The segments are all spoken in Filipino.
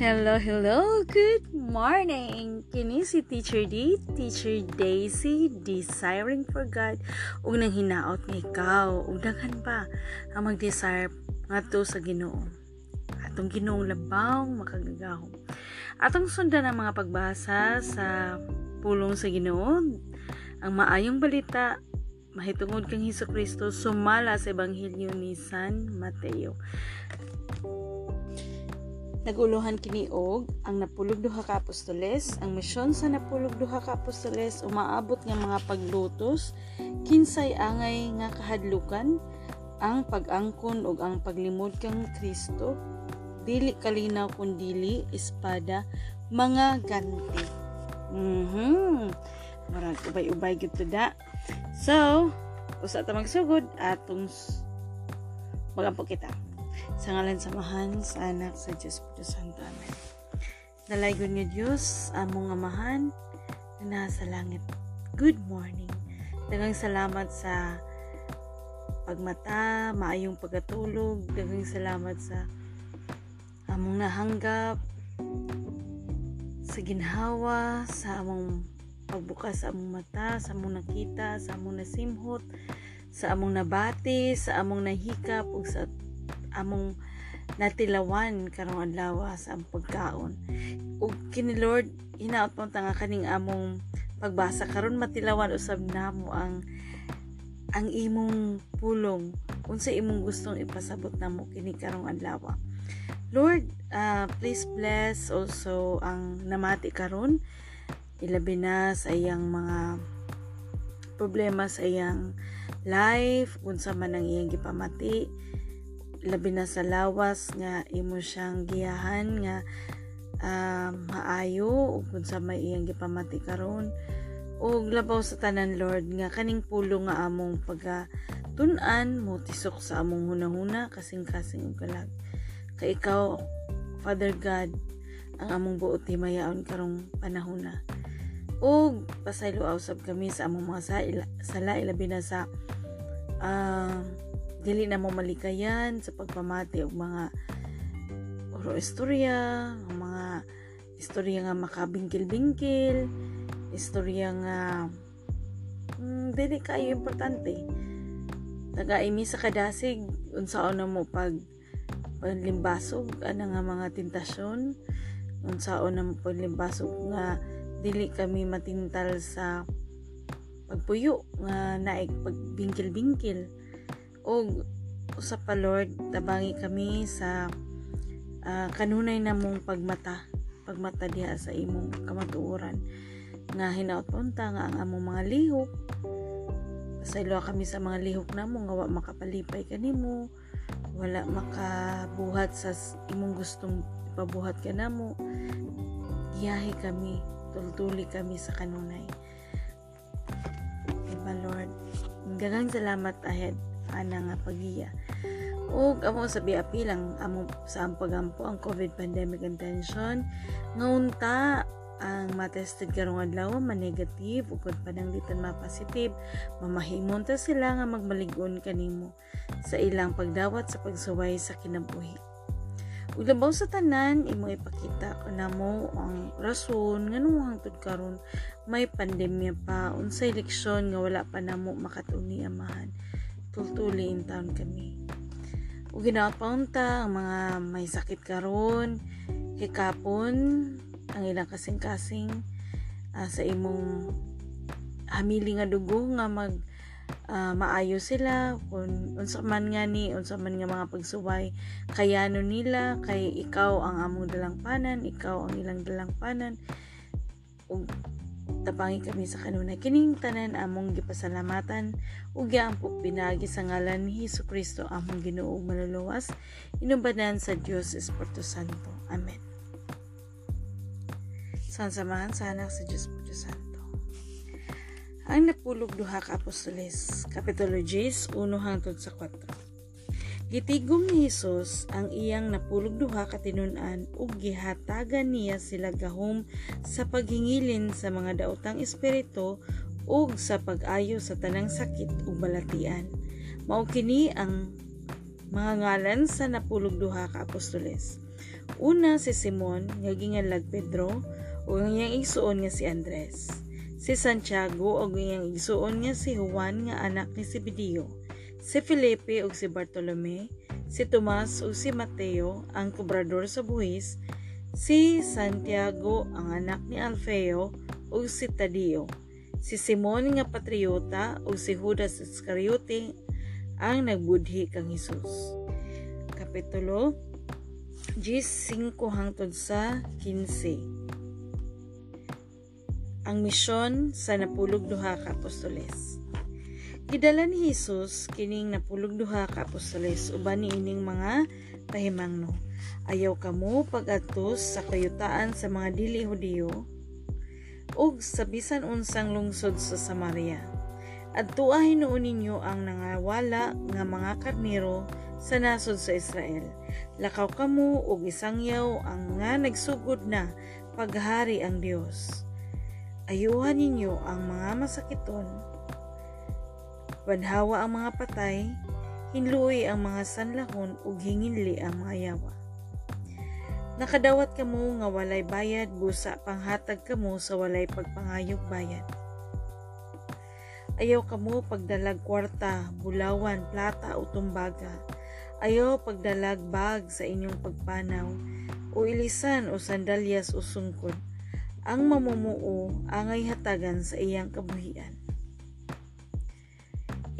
Hello, hello. Good morning. Kini si Teacher D, Teacher Daisy, desiring for God ug nang hinaot nga ikaw ug daghan pa ang mag-desire ngadto sa Ginoo. Atong Ginoong labaw makagagahom. Atong sundan ang mga pagbasa sa pulong sa Ginoo, ang maayong balita mahitungod kang Hesus Kristo sumala sa ebanghelyo ni San Mateo. Naguluhan kini og ang napulog duha ka apostoles, ang misyon sa napulog duha ka apostoles umaabot nga mga paglutos, kinsay angay nga kahadlukan, ang pag-angkon ug ang paglimod kang Kristo, dili kalinaw kun dili espada, mga ganti. Mhm. Marag ubay-ubay gyud da. So, usa ta magsugod atong magampo kita. Sa ngalan samahan sa anak sa Diyos Puto Santo. Amen. Dalaygon niyo Diyos, among amahan na nasa langit. Good morning. Dagang salamat sa pagmata, maayong pagkatulog. Dagang salamat sa among nahanggap, sa ginhawa, sa among pagbukas sa among mata, sa among nakita, sa among nasimhot, sa among nabati, sa among nahikap, ug sa among natilawan karong adlaw sa among pagkaon. Ug kini Lord hinaot mo nga kaning among pagbasa. Karon matilawan usab namo ang ang imong pulong. Unsa imong gustong ipasabot namo kini karong adlaw Lord uh, please bless also ang namati karon. Ilabi na sa iyang mga problema sa iyang life unsa man ang iyang gipamati labi na sa lawas nga imo siyang giyahan nga uh, maayo ug kun sa may iyang gipamati karon. Ug labaw sa tanan Lord nga kaning pulo nga among pagatunan mo tisok sa among hunahuna kasing-kasing ug kalag. Kay ikaw Father God ang among buot himayaon karong panahona ug pasaylo usab kami sa among mga sala, sala ilabi na sa uh, dili na mo malikayan sa pagpamati og mga oro istorya mga istorya nga makabingkil-bingkil istorya nga mm, dili kayo importante. Tagaimi sa kadasig unsaon na mo pag panlimbasog ana nga mga tentasyon? Unsaon na mo panlimbasog nga dili kami matintal sa pagpuyo nga naig pagbingkil-bingkil og usap pa Lord tabangi kami sa uh, kanunay namong pagmata pagmata diha sa imong kamatuoran. Nga hinaot punta nga ang among mga lihok. Pasaylo kami sa mga lihok namo nga wa makapalipay kanimo wala makabuhat sa imong gustong ipabuhat ka namo giyahe kami tultuli kami sa kanunay. Diba Lord? Gagang salamat ahead ana nga pagiya. Ug amo sa biapi lang amo sa ang pagampo ang COVID pandemic intention. Ngaunta ang matested karong adlaw man negative ug kun pananglitan ma positive mamahimon ta sila nga magmaligon kanimo sa ilang pagdawat sa pagsuway sa kinabuhi. Ug labaw sa tanan imo ipakita namo ang rason nganong hangtod karon may pandemya pa unsay leksyon nga wala pa namo makatuni amahan tultuli in town kami. O ginapaunta ang mga may sakit karon. Hikapon ang ilang kasing-kasing uh, sa imong hamili nga dugo nga mag uh, maayo sila. Kung unsa man nga ni unsa man nga mga pagsuway. Kayano nila kay ikaw ang among dalangpanan ikaw ang ilang dalangpanan ug tabangi kami sa kanunay. Kining tanan among gipasalamatan. Ug giampok pinagi sa ngalan ni Hesus Kristo among Ginoo maluluwas inubanan sa Dios Espiritu Santo. Amen. Sansamahan sa anak sa Dios Espiritu Santo. Ang napulog duha ka apostoles kapitulo 10 1 hangtod sa 4 Gitigom ni Hesus ang iyang napulog duha katinunan ug gihatagan niya sila gahom sa paghingilin sa mga daotang espiritu ug sa pag-ayo sa tanang sakit ug balatian. Mao kini ang mga ngalan sa napulog duha ka apostoles. Una si Simon nga ginganlag Pedro ug ang iyang igsuon nga si Andres. Si Santiago ug iyang igsuon nga si Juan nga anak ni Zebedeo. Si Felipe ug si Bartolome, si Tomas ug si Mateo ang kubrador sa buhis, si Santiago ang anak ni Alfeo ug si Tadio, si Simon nga patriota ug si Judas Iscariote ang nagbudhi kang Hesus. Kapitulo 15 hangtod sa 15. Ang misyon sa napulog duha ka apostoles. Gidala ni Hesus kining napulog duha ka apostoles uban niining mga pahimangno. Ayaw kamo pag-atos sa kayutaan sa mga dili Hudiyo ug sa bisan unsang lungsod sa Samaria. At tuahin noon ninyo ang nangawala nga mga karnero sa nasod sa Israel. Lakaw kamo ug isangyaw ang nga nagsugod na paghari ang Dios. Ayuhan ninyo ang mga masakiton. Banhawa ang mga patay, hinluoy ang mga sanlahon ug hinginli ang mga yawa. Nakadawat kamo nga walay bayad busa panghatag kamo sa walay pagpangayog bayad. Ayaw kamo pagdalag kwarta, bulawan, plata o tumbaga. Ayaw pagdalag bag sa inyong pagpanaw o ilisan o sandalyas o sungkod. Ang mamumuo angay hatagan sa iyang kabuhian.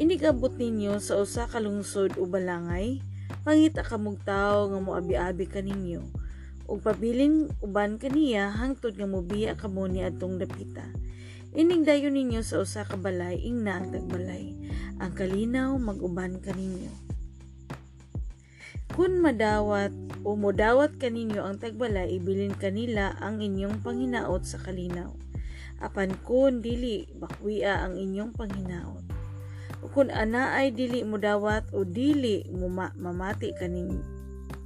Inigabot ninyo sa usa ka lungsod o balangay, pangita kamog tao nga moabi-abi kaninyo ug pabilin uban kaniya hangtod nga mobiya kamo ni adtong dapita. Ining dayon ninyo sa usa ka balay ingna ang. Ang kalinaw mag-uban kaninyo. Kun madawat o modawat kaninyo ang tagbalay, ibilin kanila ang inyong panghinaot sa kalinaw. Apan kun dili bakwia ang inyong panghinaot. O kun ana ay dili modawat o dili muma, mamati kaninyo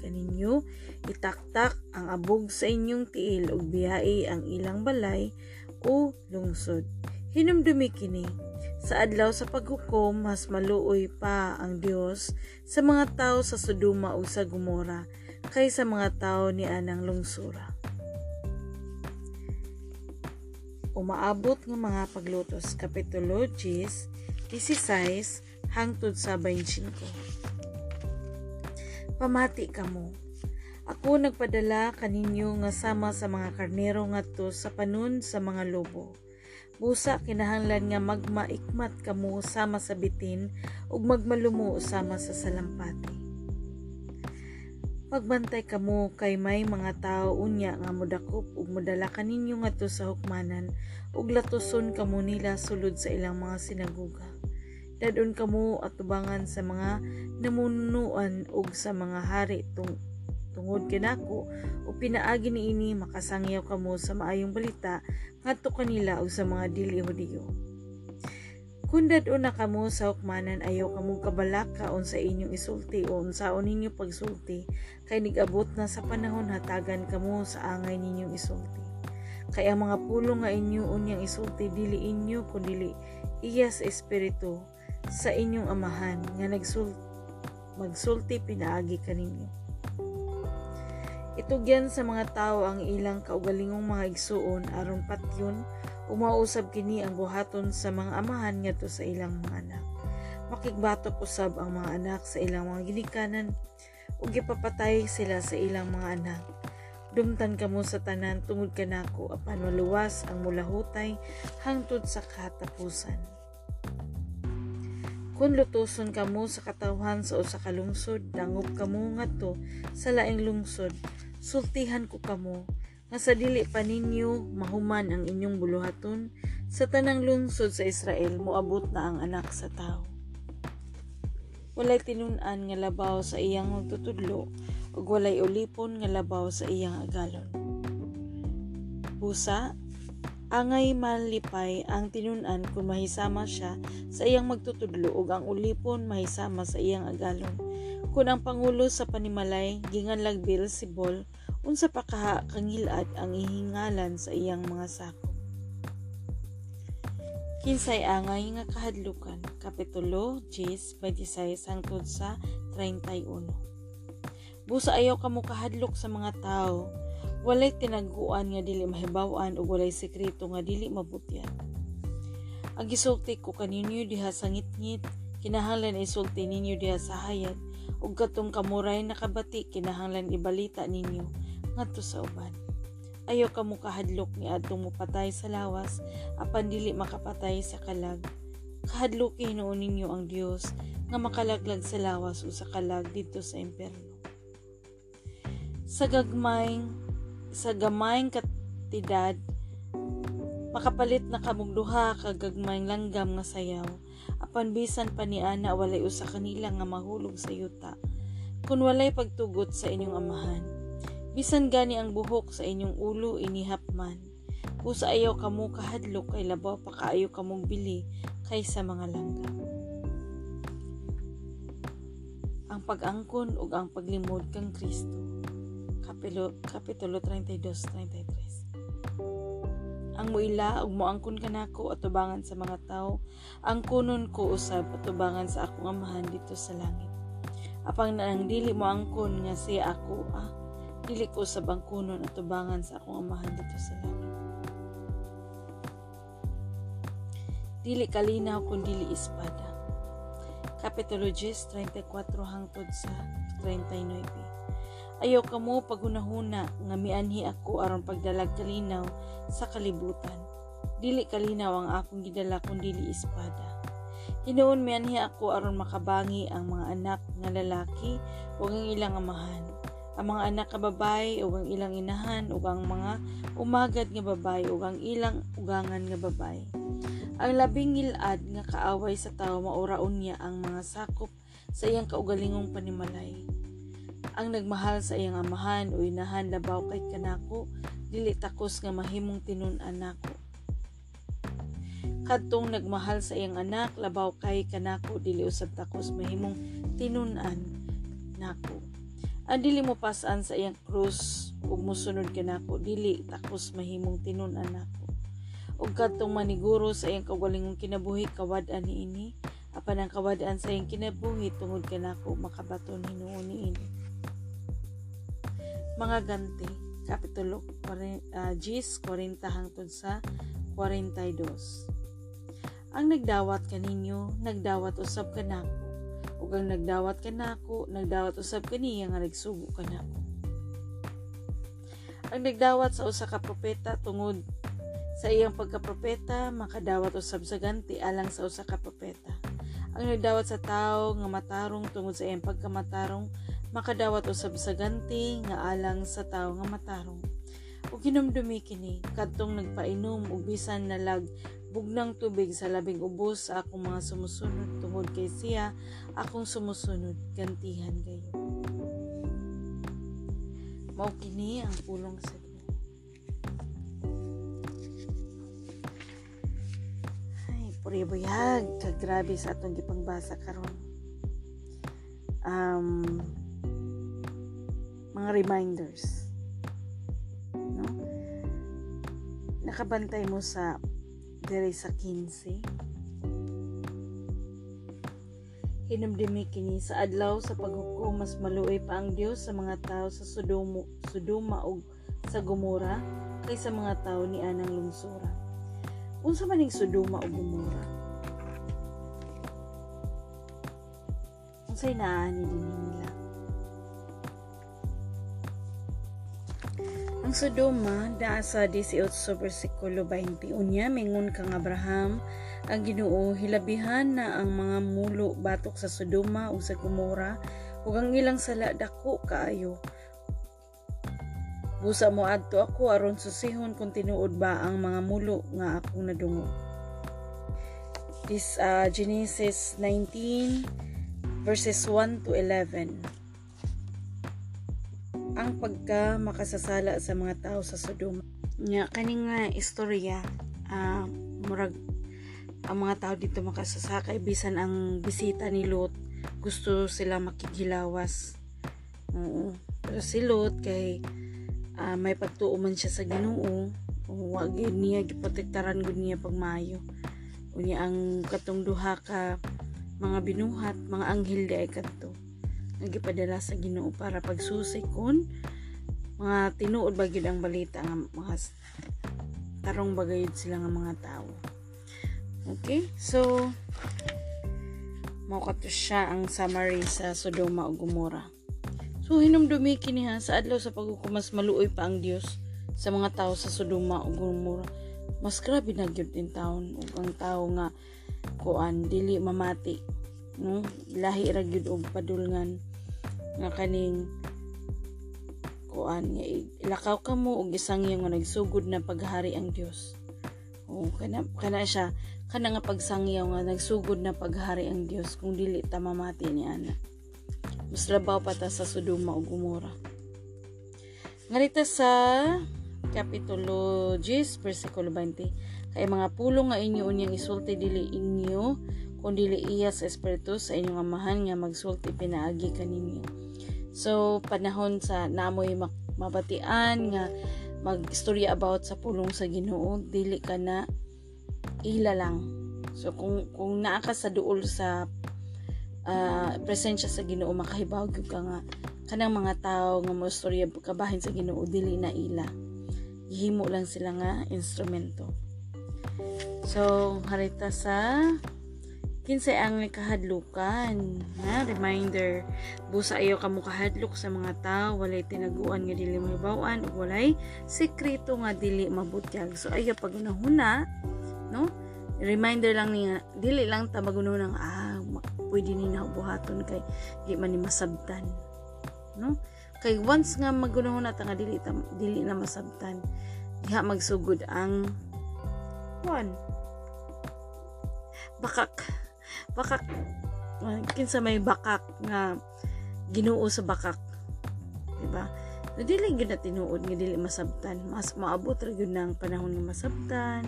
kaninyo itaktak ang abog sa inyong tiil ug biyai ang ilang balay o lungsod. Hinumdumi kini sa adlaw sa paghukom mas maluoy pa ang Dios sa mga tao sa Sodoma ug sa Gomora kaysa mga tao ni anang lungsura. Umaabot nga mga paglutos kapitulo 10 16 hangtod sa 25 pamati kamo. Ako nagpadala kaninyo nga sama sa mga karnero ngadto sa panun sa mga lobo. Busa kinahanglan nga magmaikmat kamo sama sa bitin ug magmalumo sama sa salampati. Pagbantay kamo kay may mga tao unya nga modakop ug modala kaninyo ngadto sa hukmanan ug latuson kamo nila sulod sa ilang mga sinaguga dadon kamo atubangan sa mga namunuan ug sa mga hari tung tungod kinako o pinaagi niini makasangyaw kamo sa maayong balita ngadto kanila ug sa mga dili Hudiyo. Kung dadon na kamo sa hukmanan ayaw kamo kabalaka sa inyong isulti o unsaon ninyo pagsulti kay nigabot na sa panahon hatagan kamo sa angay ninyong isulti. Kay ang mga pulong nga inyo unyang isulti dili inyo kundi iya sa espiritu sa inyong amahan nga nagsul magsulti pinaagi kaninyo. Itugyan sa mga tao ang ilang kaugalingong mga igsuon aron patyon umausab kini ang buhaton sa mga amahan ngadto sa ilang mga anak. Makigbatok usab ang mga anak sa ilang mga ginikanan ug gipapatay sila sa ilang mga anak. Dumtan kamo sa tanan tungod kanako apan maluwas ang mulahutay hangtod sa katapusan. Kung lutuson kamo sa katawhan sa usa ka lungsod, dangop kamo ngadto sa laing lungsod, sultihan ko kamo nga sa dili pa ninyo mahuman ang inyong buluhaton sa tanang lungsod sa Israel moabot na ang anak sa tao. Walay tinun-an nga labaw sa iyang magtutudlo ug walay ulipon nga labaw sa iyang agalon. Busa, Angay malipay ang tinunan kung mahisama siya sa iyang magtutudlo ug ang ulipon mahisama sa iyang agalon. Kung ang pangulo sa panimalay gingan lagbil si Bol, unsa pa kaha kangilad ang ihingalan sa iyang mga sako. Kinsay angay nga kahadlukan, Kapitulo 10, 26 hangtod sa 31. Busa ayaw ka kahadlok sa mga tao. Walay tinaguan nga dili mahibawan ug walay sekreto nga dili mabutyan. Ang gisulti ko kaninyo diha sa ngitngit, kinahanglan isulti ninyo diha sa hayag, ug katong kamuray nakabati kinahanglan ibalita ninyo ngadto sa uban. Ayaw ka mo kahadlok ni adtong mopatay sa lawas, apan dili makapatay sa kalag. Kahadloki hinuon ninyo ang Dios nga makalaglag sa lawas o sa kalag dito sa impyerno. Sa gagmay sa gamayng katidad makapalit na kamong duha ka gagmayng langgam nga sayaw. Apan bisan pa ni ana walay usa kanila nga mahulog sa yuta. Kun walay pagtugot sa inyong amahan. Bisan gani ang buhok sa inyong ulo inihap man usa ayaw kamo kahadlok kay labaw pa kaayo kamong bili kaysa mga langgam. Ang pag-angkon ug ang paglimod kang Kristo kapitulo, kapitulo 32-33 ang muila ug moangkon kanako atubangan sa mga tao. Ang kunon ko usab atubangan sa akong amahan dito sa langit. Apang nang dili mo angkon nga siya ako ah dili ko usab ang kunon atubangan sa akong amahan dito sa langit. Dili kalinaw kun dili espada. Kapitulo 10 34 hangtod sa 39 Ayaw ka mo pagunahuna nga mianhi ako aron pagdalag kalinaw sa kalibutan. Dili kalinaw ang akong gidala kun dili espada. Hinuon mianhi ako aron makabangi ang mga anak nga lalaki ug ang ilang amahan. Ang mga anak nga babae ug ang ilang inahan ug ang mga umagad nga babae ug ang ilang ugangan nga babae. Ang labing ngilad nga kaaway sa tao mauraon niya ang mga sakop sa iyang kaugalingong panimalay ang nagmahal sa iyang amahan. O inahan labaw kay kanako. Dili takos nga mahimong tinun-an nako kadtong nagmahal sa iyang anak labaw kay kanako. Dili usab takos mahimong tinun-an nako. Ang dili mo pasan sa iyang krus ug mosunod kanako dili takos mahimong tinun-an nako. Ug kadtong maniguro sa iyang kaugalingong kinabuhi kawad-an niini apan ang kawad-an sa iyang kinabuhi tungod kanako makabaton hinuon niini mga ganti kapitulo uh, 10 40 hangtod sa 42 ang nagdawat kaninyo nagdawat usab kanako ug ang nagdawat kanako nagdawat usab kaniya nga nagsugo kanako ang nagdawat sa usa ka propeta tungod sa iyang pagkapropeta makadawat usab sa ganti alang sa usa ka propeta. Ang nagdawat sa tao nga matarong tungod sa iyang pagkamatarong makadawat usab sa ganti nga alang sa tawo nga matarong. Ug hinumdumi kini kadtong nagpainom ug bisan nalag bugnang tubig sa labing ubos sa akong mga sumusunod tungod kay siya akong sumusunod gantihan kayo. Mao kini ang pulong sa Ginoo ay puri buyag kag grabe sa atong gipangbasa karon. Um mga reminders. No? Nakabantay mo sa dere sa 15. Hinumdumi kini sa adlaw sa paghukom mas maluoy pa ang Dios sa mga tao sa Sodoma, Sodoma ug sa Gomora kaysa mga tao ni anang lungsura. Unsa man ning Sodoma ug Gomora? Unsay naani din nila? Ang Sodoma, daa sa 18 versikulo 20, unya mingon kang Abraham, ang Ginoo hilabihan na ang mga mulo batok sa Sodoma o sa Gomora ug ang ilang sala dako kaayo. Busa mo adto ako aron susihon kung tinuod ba ang mga mulo nga akong nadungog. This uh, Genesis 19 verses 1 to 11 ang pagka makasasala sa mga tao sa Sodoma. Nga kaning nga istorya uh, murag ang mga tao dito makasasakay bisan ang bisita ni Lot gusto sila makigilawas. Oo. Pero si Lot kay uh, may pagtuo man siya sa Ginoo wag niya giprotektaran gud niya pagmayo. Unya ang katong duha ka mga binuhat, mga anghel di ay kadto nga gipadala sa Ginoo para pagsusi kon mga tinuod ba ang balita nga mga tarong bagayod sila nga mga tao. Okay? So, mao kato siya ang summary sa Sodoma ug Gomora. So hinumdumi kini ha sa adlaw sa pagkukumas maluoy pa ang Dios sa mga tao sa Sodoma ug Gomora. Mas grabe na gyud din taon ug ang tao nga kuan dili mamati no lahi ra gyud og padulngan nga kaning kuan nga ilakaw ka mo og isang nga nagsugod na paghari ang Dios. O kana kana siya kana nga pagsangyaw nga nagsugod na paghari ang Dios kung dili ta mamati ni ana. Mas labaw pa ta sa Sodoma ug Gomora ngarita sa kapitulo 10 versikulo 20 kay mga pulong nga inyo unyang isulti dili inyo kun dili iya sa espiritu sa inyong amahan nga magsulti pinaagi kaninyo so panahon sa namoy mabatian nga magistorya about sa pulong sa Ginoo dili ka na ila lang. So kung kung naa ka sa duol sa uh, presensya sa Ginoo makahibaw gyud ka nga kanang mga tao nga mo storya kabahin sa Ginoo dili na ila. Gihimo lang sila nga instrumento. So harita sa kinsay ang kahadlukan. Na reminder busa ayo kamo kahadlok sa mga tao. Walay tinaguan nga dili mahibaw-an. Ug walay sekreto nga dili mabutyag so ayo pag huna no? Reminder lang niya dili lang ta maguno ng ah pwede ni buhaton kay di man ni masabtan. No? Kay once nga maguno na ta nga dili ta, dili na masabtan diha magsugod ang one bakak bakak kinsa may bakak nga Ginoo sa bakak. Diba? Na dili gyud na tinuod nga dili masabtan. Mas maabot ra gyud nang panahon nga masabtan.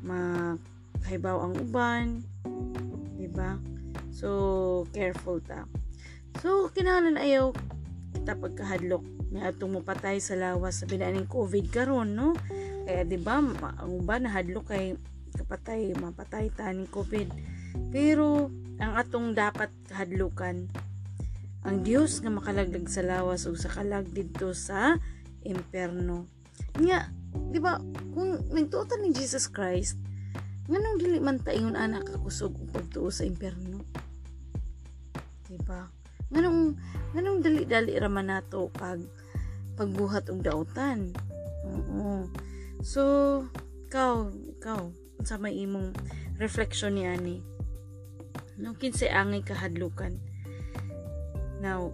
Makahibaw ang uban. Diba? So careful ta. So kinahanglan ayaw kita pagkahadlok. Na atong mapatay sa lawas sa binaning covid karon no? Kaya diba ang uban nahadlok kay kapatay mapatay ta ni covid pero ang atong dapat kahadlukan ang Dios nga makalaglag sa lawas o sa kalag didto sa imperno. Nga, di ba, kung nagtuotan ni Jesus Christ, nganong dili man ta ingon anak kakusog og pagtuo sa imperno? Di ba? Nganong nganong dali-dali ra man nato pag pagbuhat og daotan. Oo. So, ikaw, ikaw, sa may imong reflection ni ani. No kinsay angay kahadlukan Now,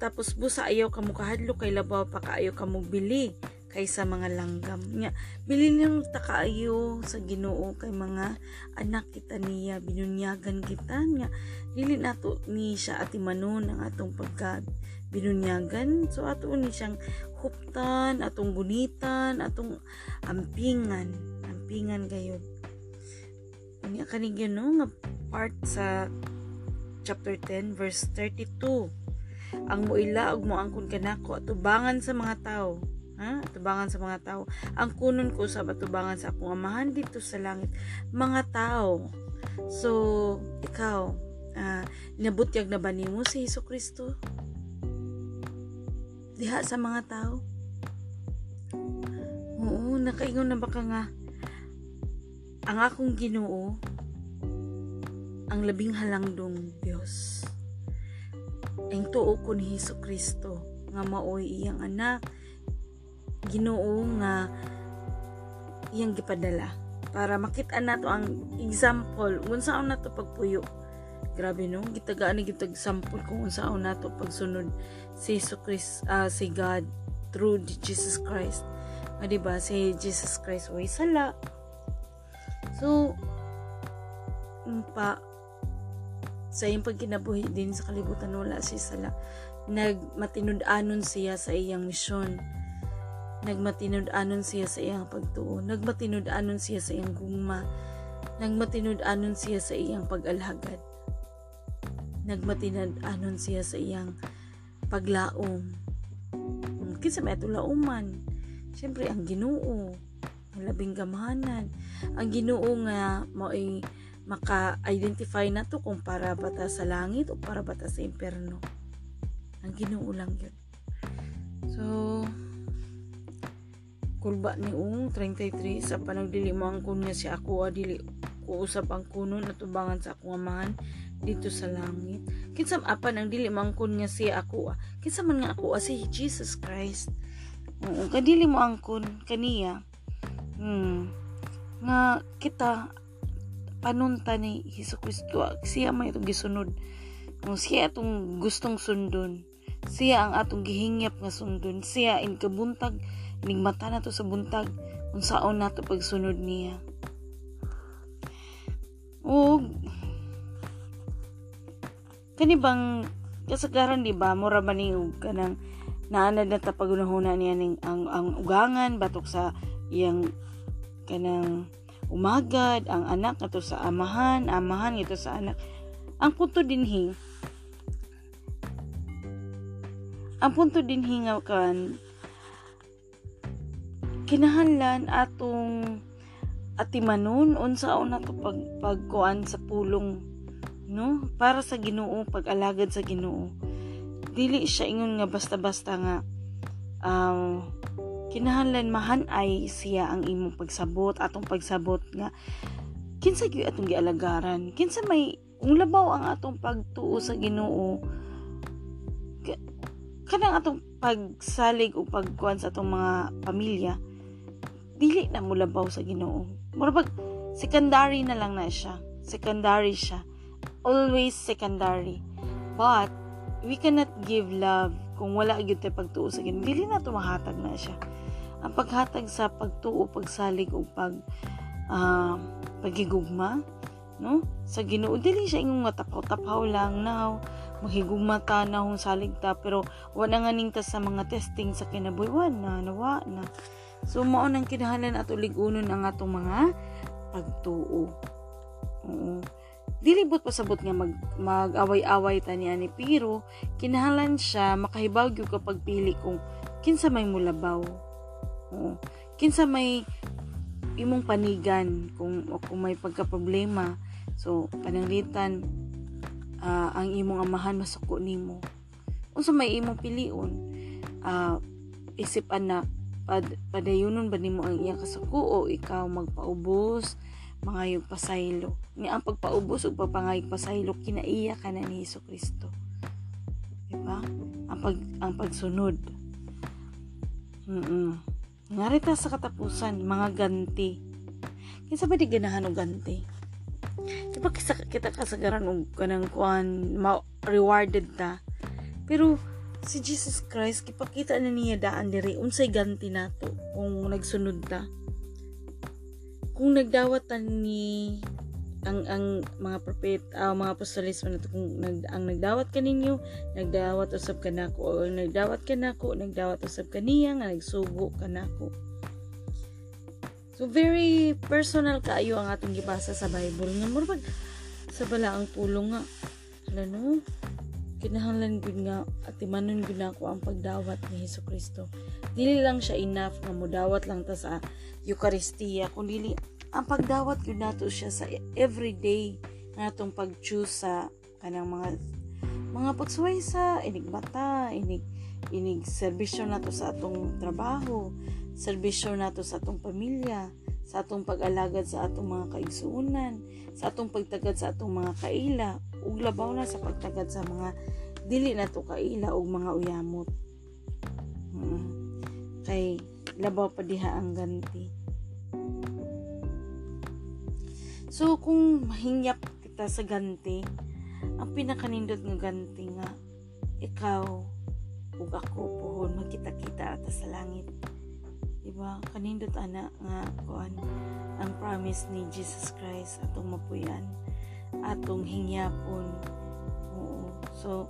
tapos busa ayaw ka mo kay labaw pa kaayo ka mo bili kaysa mga langgam. Nya bili nang takaayo sa Ginoo kay mga anak kita niya binunyagan kita. Nya dili nato ni siya ati manon ang atong pagka binunyagan. So ato ni siyang huptan atong gunitan atong ampingan. Ampingan gayud unya kani no? Nga part sa chapter 10 verse 32 ang muila og moangkon kanako atubangan sa mga tao. Ha? Atubangan sa mga tao. Ang kunon ko sa atubangan sa akong amahan dito sa langit. Mga tao. So ikaw uh, nabutyag na ba nimo si Hesus Kristo? Diha sa mga tao? Oo nakaingon na baka nga ang akong Ginoo ang labing halangdong Dios. Ang tuo ko ni Hesus Kristo nga maoy iyang anak. Ginoo nga iyang gipadala para makita nato ang example. Unsaon nato pagpuyo? Grabe no? Gitagaan ni gitag example kung unsaon nato pagsunod si Jesus Christ uh, si God through Jesus Christ. Nga diba si Jesus Christ way sala so pa sa iyang pagkinabuhi din sa kalibutan wala si sala. Nagmatinud-anon siya sa iyang misyon. Nagmatinud-anon siya sa iyang pagtuo. Nagmatinud-anon siya sa iyang gugma. Nagmatinud-anon siya sa iyang pag-alhagad. Nagmatinud-anon siya sa iyang paglaom. Kinsa may tulauman syempre ang Ginoo labing gamahanan ang Ginoo nga mao'y maka-identify na to kung para ba ta sa langit o para ba ta sa impyerno. Ang Ginoo lang yun. So kulba ni Ung 33 sa panagdili ang kunya si ako adili ko usap ang kuno natubangan sa akong amahan dito sa langit. Kinsa apan ang dili man kunya si ako ah. kinsa man nga ako ah, si Jesus Christ? Oo, kadili mo angkon kaniya hmm, nga kita panunta ni Hesus Kristo siya may itong gisunod. Kung siya atong gustong sundon siya ang atong gihingyap nga sundon siya in kabuntag ining mata na to sa buntag kung saon nato pagsunod niya. O kani bang kasagaran di ba? Mura ba ni kanang naanad na tapagunahuna niya ning ang, ang ugangan batok sa iyang kanang umagad ang anak ato sa amahan amahan ito sa anak. Ang punto dinhi ang punto dinhi nga kan kinahanglan atong atimanon unsa una to pag pagkuan sa pulong no? Para sa Ginoo pag-alagad sa Ginoo. Dili siya ingon nga basta-basta nga um, kinahanglan mahanay siya ang imong pagsabot atong pagsabot nga kinsa gyud atong gialagaran? Kinsa may kung labaw ang atong pagtuo sa Ginoo kanang atong pagsalig o pagkuan sa atong mga pamilya dili na mo labaw sa Ginoo. Mura pag secondary na lang na siya. Secondary siya. Always secondary. But we cannot give love kung wala gyud tay pagtuo sa Ginoo dili na tumahatag na siya. Ang paghatag sa pagtuo, pagsalig o pag uh, pagigugma no? Sa Ginoo dili siya ingong tapaw-tapaw lang now mahigugma ta na hong salig ta pero wala nga ning ta sa mga testing sa kinabuhi na nawa na. So mao nang kinahanglan ato ligunon ang atong mga pagtuo. Oo dilibot pasabot nga mag, mag-away-away ta ni ani pero kinahanglan siya makahibaw gyud kapag pili kung kinsa may mulabaw Oo. Kinsa may imong panigan kung o kung may pagka-problema. So, pananglitan uh, ang imong amahan masuko nimo. Unsa may imong pilion? Uh, isip anak pad, padayunon ba nimo ang iyang kasuko o ikaw magpaubos mangayog pasaylo ni ang pagpaubos ug pagpangayog pasaylo kinaiya ka na ni Hesus Kristo di ba ang pag ang pagsunod mm. Narita sa katapusan, mga ganti. Kinsa ba di ganahan og ganti? Di ba kisa, kita kasagaran og kanang kuan ma rewarded ta. Pero si Jesus Christ kipakita na niya daan diri unsay ganti nato kung nagsunod ta. Kung nagdawat ta ni ang ang mga prophet uh, mga apostolis man kung nag, ang nagdawat kaninyo nagdawat usab kanako o nagdawat kanako nagdawat usab kaniya nga nagsugo kanako so very personal kaayo ang atong gibasa sa Bible. Nga murag sa bala ang pulong nga ano kinahanglan gud nga at imanon gud nako ang pagdawat ni Hesus Kristo. Dili lang siya enough nga modawat lang ta sa Eucharistia kun dili ang pagdawat yun nato siya sa everyday natong pag-choose sa kanang mga mga pagsuway sa inig bata, inig inig serbisyo nato sa atong trabaho, serbisyo nato sa atong pamilya, sa atong pag-alagad sa atong mga kaigsuunan, sa atong pagtagad sa atong mga kaila, ug labaw na sa pagtagad sa mga dili nato kaila ug mga uyamot. Hmm. Kay labaw pa diha ang ganti. So, kung mahingyap kita sa ganti, ang pinakanindot nga ganti nga, ikaw, ug ako pohon magkita-kita ata sa langit. Diba? Kanindot ana nga kuan ang promise ni Jesus Christ atong mapuyan, atong hingyapon. Oo. So,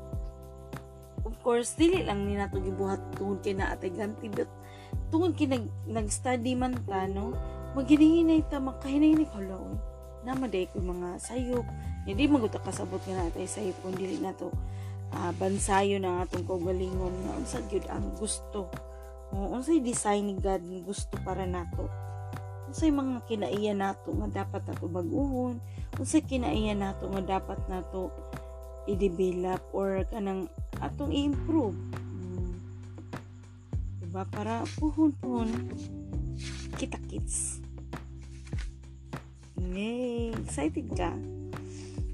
of course, dili lang ni nato gibuhat tungod kay na atay ganti but tungod kay nag, nag-study man ta no, maghinay ta makahinay ni kalaon namaday ko mga sayop. Hindi maguta kasabot nga natay sayop kung dili na to uh, bansayo na atong kaugalingon. Nga unsa gyud ang gusto. O unsay design ni God gusto para nato unsay mga kinaiya nato nga dapat nato baguhon unsay kinaiya nato nga dapat nato i-develop or kanang atong i-improve hmm. diba para puhon-puhon kita kids Yay! Excited ka?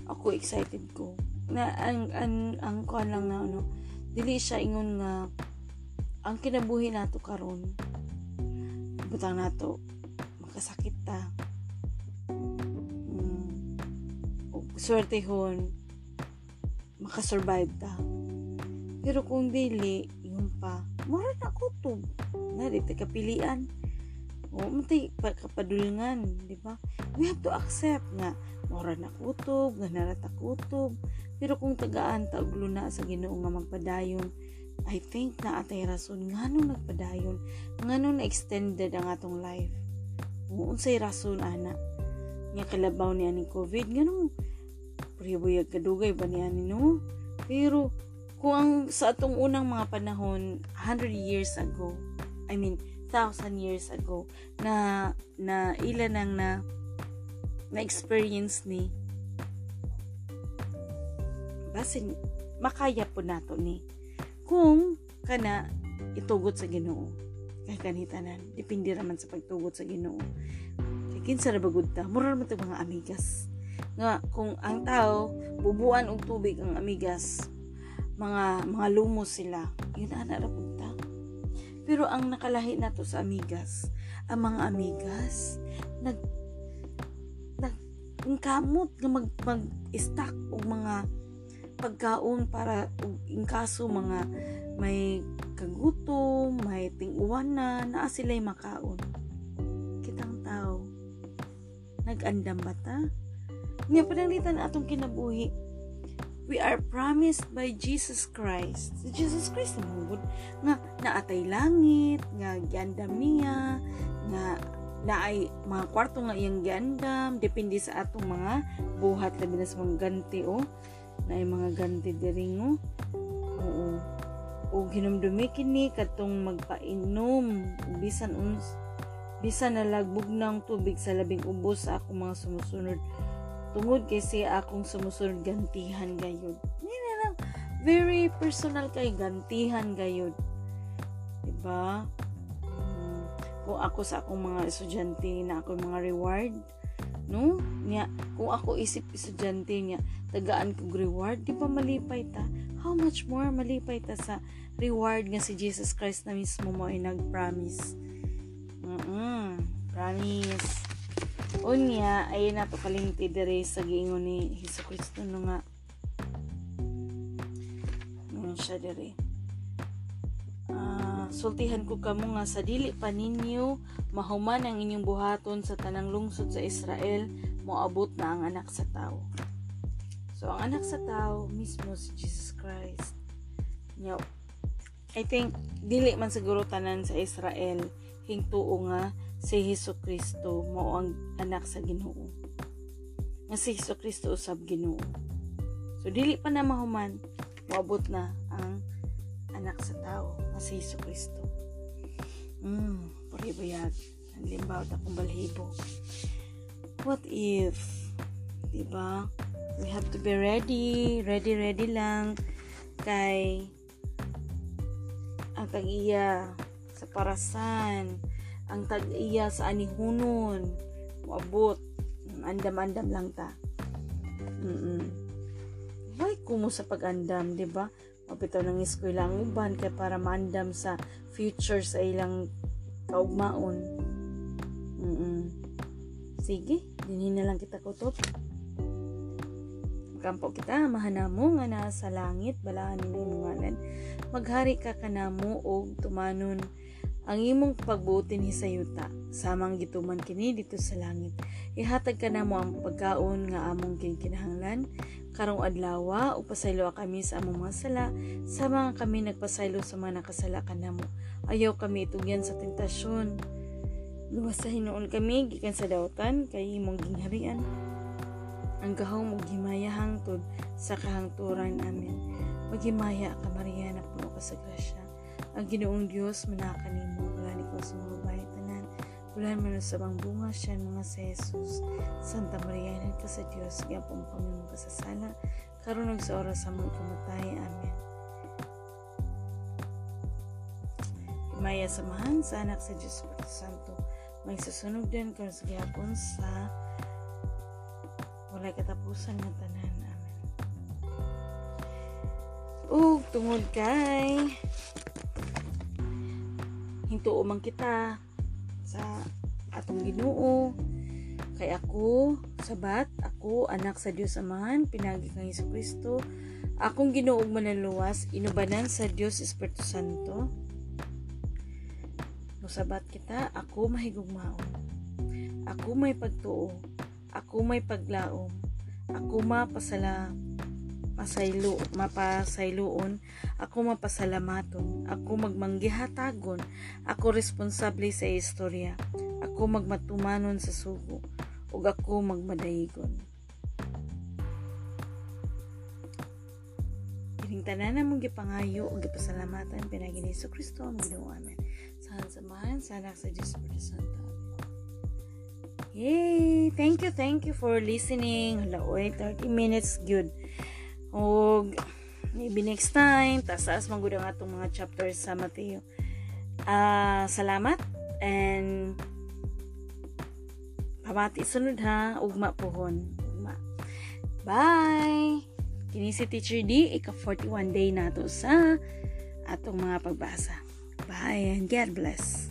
Ako excited ko. Na ang ang ang kuan lang na ano, dili siya ingon nga ang kinabuhi nato karon butang nato makasakit ta mm, swerte hon. Makasurvive ta. Pero kung dili yun pa. Mura na kutob na di kapilian o matay kapadulngan di ba? We have to accept nga mura na kutob nga narata kutob pero kung tagaan ta og luna sa Ginoo nga magpadayon I think na atay rason nganong nagpadayon nganong na-extended ang atong life unsay rason ana? Nga kalabaw ni aning COVID nganong pribuyag kadugay ba ni ani no? Pero kung ang sa atong unang mga panahon 100 years ago I mean thousand years ago na na ilan ang na na experience ni basin makaya po nato ni. Kung kana itugot sa Ginoo kay kanitanan depende raman sa pagtugot sa Ginoo. Kay kinsa ra bagud ta? Mura man mga amigas. Nga kung ang tao bubuan og tubig ang amigas mga mga lumos sila yun ana ra punta pero ang nakalahi nato sa amigas ang mga amigas nag nag kamot nga mag mag stack og mga pagkaon para in kaso mga may kagutom, may tinguwanan, na sila'y makaon. Kitang tao. Nag-andam ba ta? Nga pananglitan atong kinabuhi. We are promised by Jesus Christ. Si Jesus Christ namugod nga naatay langit, nga giandam niya, nga naay mga kwarto nga iyang giandam, depende sa atong mga buhat labi na sa mga ganti o. Oh na ay mga ganti diringo oo o hinumdumi kini katong magpainom. Bisan uns bisan nalagbog ng tubig sa labing ubos sa akong mga sumusunod. Tungod kay siya akong sumusunod gantihan gayud very personal kay gantihan gayud diba? Hmm. kung ako sa akong mga estudyante na ako mga reward no? Niya kung ako isip estudyante niya tagaan kog reward. Di ba malipay ta? How much more malipay ta sa reward nga si Jesus Christ na mismo mo ay nag-promise? Mm promise. Unya ay nato kalimti dire sa giingon ni Hesus Kristo no nga. No siya dire uh, sultihan ko kamo nga sa dili pa ninyo mahuman ang inyong buhaton sa tanang lungsod sa Israel moabot na ang anak sa tao So, ang anak sa tao, mismo si Jesus Christ. Yo, I think, dili man siguro tanan sa Israel, hingtuo nga si Hesus Kristo mao ang anak sa Ginoo. Nga si Hesus Kristo usab Ginoo. So, dili pa na mahuman, moabot na ang anak sa tao, nga si Hesus Kristo. Hmm, paribayag. Ang limbaw na kong balhibo. What if, diba? ba? We have to be ready ready ready lang. Kay ang tag-iya sa parasan ang tag-iya sa anihunon moabot andam-andam lang ta. Mm why kumo sa pag-andam di ba? Mapitaw ng eskwela ang uban kay para maandam sa future sa ilang kaugmaon. Mm sige dinhin na lang kita kutot Kampo kita, mahanamo nga na sa langit, balaan ni ngalan. Maghari ka kanamo og tumanon ang imong pagbutin hisayuta samang gituman kini dito sa langit. Ihatag ka namo ang pagkaon nga among kinkinahanglan. Karong adlaw ug pasaylo kami sa among mga sala. Sa mga kami nagpasaylo sa mga nakasala kanamo ayaw kami itugyan sa tentasyon. Luwas sa hinuon kami gikan sa dawtan kay imong gingharian ang gahaw mo gimaya hangtod sa kahangturan amin. Maghimaya ka Maria na puno ka sa grasya. Ang ginoong Diyos manakan mo, wala ni sa mga bahay tanan. Bulan man sa bunga siya mga sa Jesus. Santa Maria, inad ka sa Diyos, gapong pamimong kasasala, karon ug sa oras sa mga kamatay. Amen. Maya samahan sa anak sa Espiritu Santo. May susunog din karon sa gihapon sa wala katapusan nga tanan. Amen. Ug tungod kay hintuo man kita sa atong Ginoo kay ako sabat ako anak sa Dios Amahan pinagi kang Hesus Kristo akong Ginoo manaluwas inubanan sa Dios Espiritu Santo sabat kita ako mahigugmaon ako may pagtuo ako may paglaom. Ako mapasala pasaylo mapasayloon. Ako mapasalamaton. Ako magmanggihatagon. Ako responsable sa istorya. Ako magmatumanon sa sugo. Ug ako magmadayigon Kining tanan mong gipangayo ug gipasalamatan pinagi ni Kristo ang Ginoo. Amen. Sa samahan sa anak sa Dios Santo. Yay! Thank you, thank you for listening. Hala, oy, 30 minutes, good. Og, maybe next time, tasaas magud ang atong mga chapters sa Mateo. Ah, uh, salamat and pamati sunod ha, ugma pohon. Ugma. Bye! Kini si Teacher D, ika 41 day nato sa atong mga pagbasa. Bye and God bless.